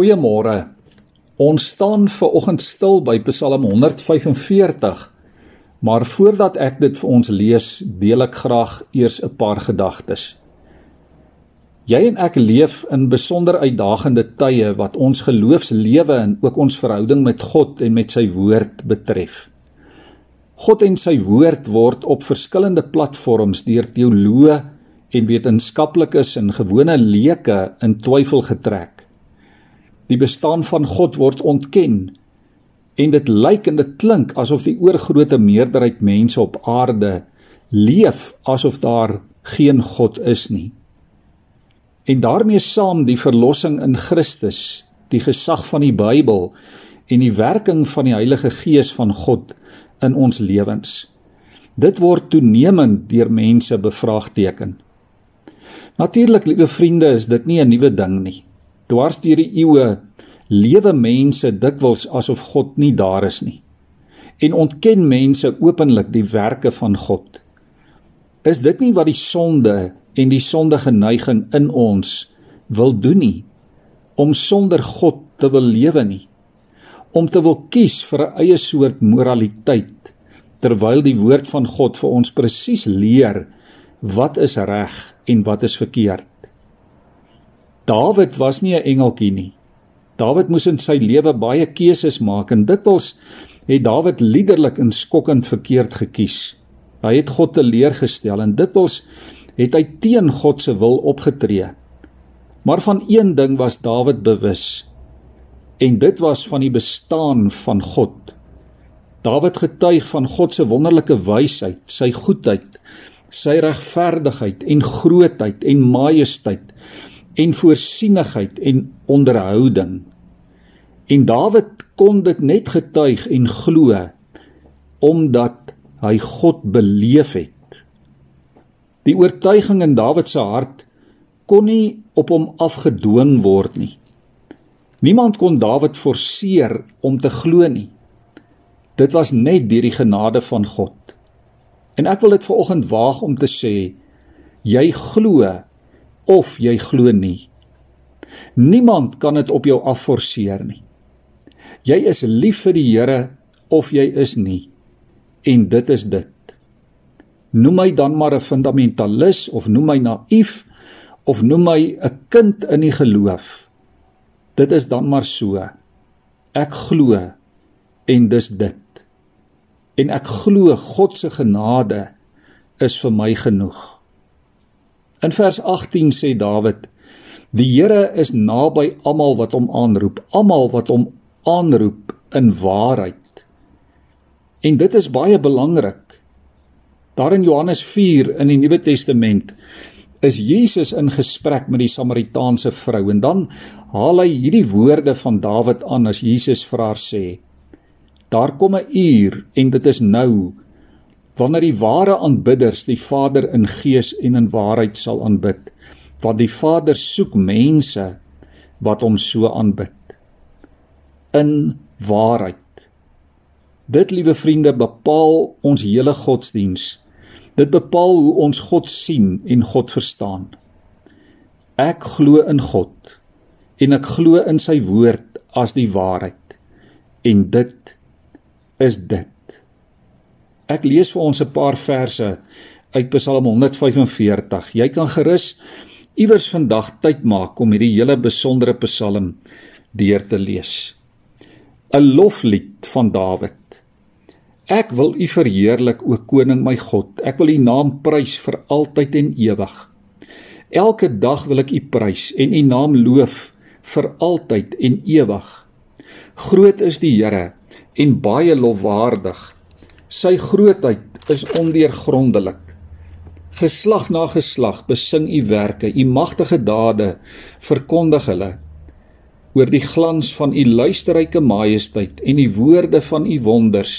Goeiemôre. Ons staan ver oggend stil by Psalm 145. Maar voordat ek dit vir ons lees, deel ek graag eers 'n paar gedagtes. Jy en ek leef in besonder uitdagende tye wat ons geloofslewe en ook ons verhouding met God en met sy woord betref. God en sy woord word op verskillende platforms deur teoloë en wetenskaplikes en gewone leuke in twyfel getrek. Die bestaan van God word ontken en dit lyk en dit klink asof die oorgrootste meerderheid mense op aarde leef asof daar geen God is nie. En daarmee saam die verlossing in Christus, die gesag van die Bybel en die werking van die Heilige Gees van God in ons lewens. Dit word toenemend deur mense bevraagteken. Natuurlik, liewe vriende, is dit nie 'n nuwe ding nie dwars deur die eeue lewe mense dikwels asof God nie daar is nie en ontken mense openlik die werke van God. Is dit nie wat die sonde en die sondige neiging in ons wil doen nie om sonder God te wil lewe nie om te wil kies vir 'n eie soort moraliteit terwyl die woord van God vir ons presies leer wat is reg en wat is verkeerd. Dawid was nie 'n engeltjie nie. Dawid moes in sy lewe baie keuses maak en dikwels het Dawid liderlik en skokkend verkeerd gekies. Hy het God teleurgestel en dikwels het hy teen God se wil opgetree. Maar van een ding was Dawid bewus en dit was van die bestaan van God. Dawid getuig van God se wonderlike wysheid, sy goedheid, sy regverdigheid en grootheid en majesteit en voorsienigheid en onderhouding. En Dawid kon dit net getuig en glo omdat hy God beleef het. Die oortuiging in Dawid se hart kon nie op hom afgedwing word nie. Niemand kon Dawid forceer om te glo nie. Dit was net deur die genade van God. En ek wil dit vanoggend waag om te sê jy glo of jy glo nie. Niemand kan dit op jou afforceer nie. Jy is lief vir die Here of jy is nie. En dit is dit. Noem my dan maar 'n fundamentalis of noem my naïef of noem my 'n kind in die geloof. Dit is dan maar so. Ek glo en dis dit. En ek glo God se genade is vir my genoeg. In vers 18 sê Dawid: Die Here is naby almal wat hom aanroep, almal wat hom aanroep in waarheid. En dit is baie belangrik. Daar in Johannes 4 in die Nuwe Testament is Jesus in gesprek met die Samaritaanse vrou en dan haal hy hierdie woorde van Dawid aan as Jesus vir haar sê: Daar kom 'n uur en dit is nou wanneer die ware aanbidders die Vader in gees en in waarheid sal aanbid want die Vader soek mense wat hom so aanbid. In waarheid. Dit liewe vriende bepaal ons hele godsdiens. Dit bepaal hoe ons God sien en God verstaan. Ek glo in God en ek glo in sy woord as die waarheid. En dit is dit Ek lees vir ons 'n paar verse uit Psalm 145. Jy kan gerus iewers vandag tyd maak om hierdie hele besondere Psalm deur te lees. 'n Loflied van Dawid. Ek wil U verheerlik, o koning my God. Ek wil U naam prys vir altyd en ewig. Elke dag wil ek U prys en U naam loof vir altyd en ewig. Groot is die Here en baie lofwaardig. Sy grootheid is ondeurgrondelik. Geslag na geslag besing u werke, u magtige dade verkondig hulle. Oor die glans van u luisterryke majesteit en die woorde van u wonders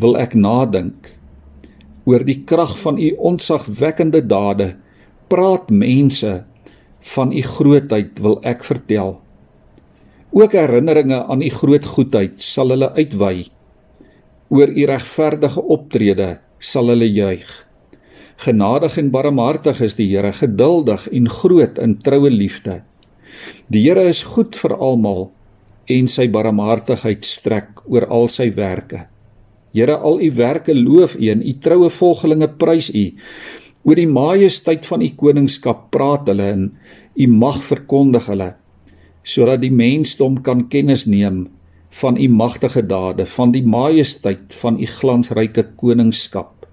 wil ek nadink. Oor die krag van u onsagwekkende dade praat mense van u grootheid wil ek vertel. Ook herinneringe aan u groot goedheid sal hulle uitwy oor u regverdige optrede sal hulle juig. Genadig en barmhartig is die Here, geduldig en groot in troue liefde. Die Here is goed vir almal en sy barmhartigheid strek oor al sy werke. Here, al u werke loof u en u troue volgelinge prys u. Oor die majesteit van u koningskap praat hulle en u mag verkondig hulle sodat die mensdom kan kennis neem van u magtige dade, van die majesteit van u glansryke koningskap.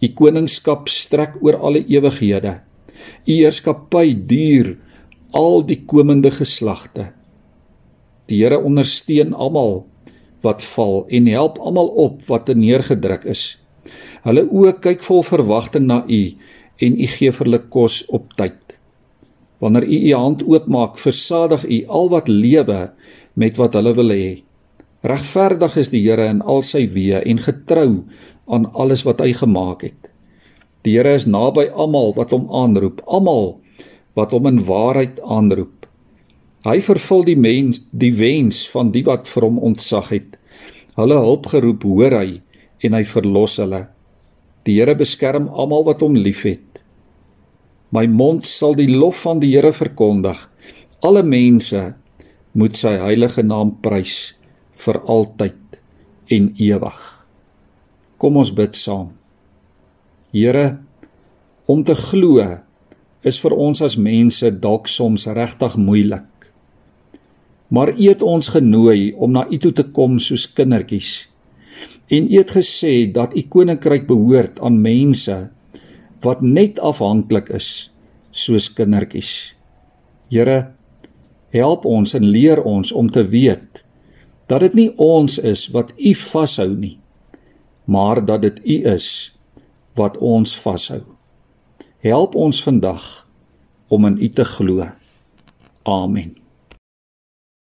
U koningskap strek oor alle ewighede. U heerskappy duur al die komende geslagte. Die Here ondersteun almal wat val en help almal op wat neergedruk is. Hulle oë kyk vol verwagting na U en U gee vir hulle kos op tyd. Wanneer U U hand oopmaak, versadig U al wat lewe met wat hulle wil hê. Regverdig is die Here in al sy weë en getrou aan alles wat hy gemaak het. Die Here is naby almal wat hom aanroep, almal wat hom in waarheid aanroep. Hy vervul die mens die wens van die wat vir hom ontzag het. Hulle hulp geroep hoor hy en hy verlos hulle. Die Here beskerm almal wat hom liefhet. My mond sal die lof van die Here verkondig. Alle mense moet sy heilige naam prys vir altyd en ewig. Kom ons bid saam. Here, om te glo is vir ons as mense dalk soms regtig moeilik. Maar U het ons genooi om na U toe te kom soos kindertjies. En U het gesê dat U koninkryk behoort aan mense wat net afhanklik is soos kindertjies. Here, help ons en leer ons om te weet dat dit nie ons is wat U vashou nie, maar dat dit U is wat ons vashou. Help ons vandag om in U te glo. Amen.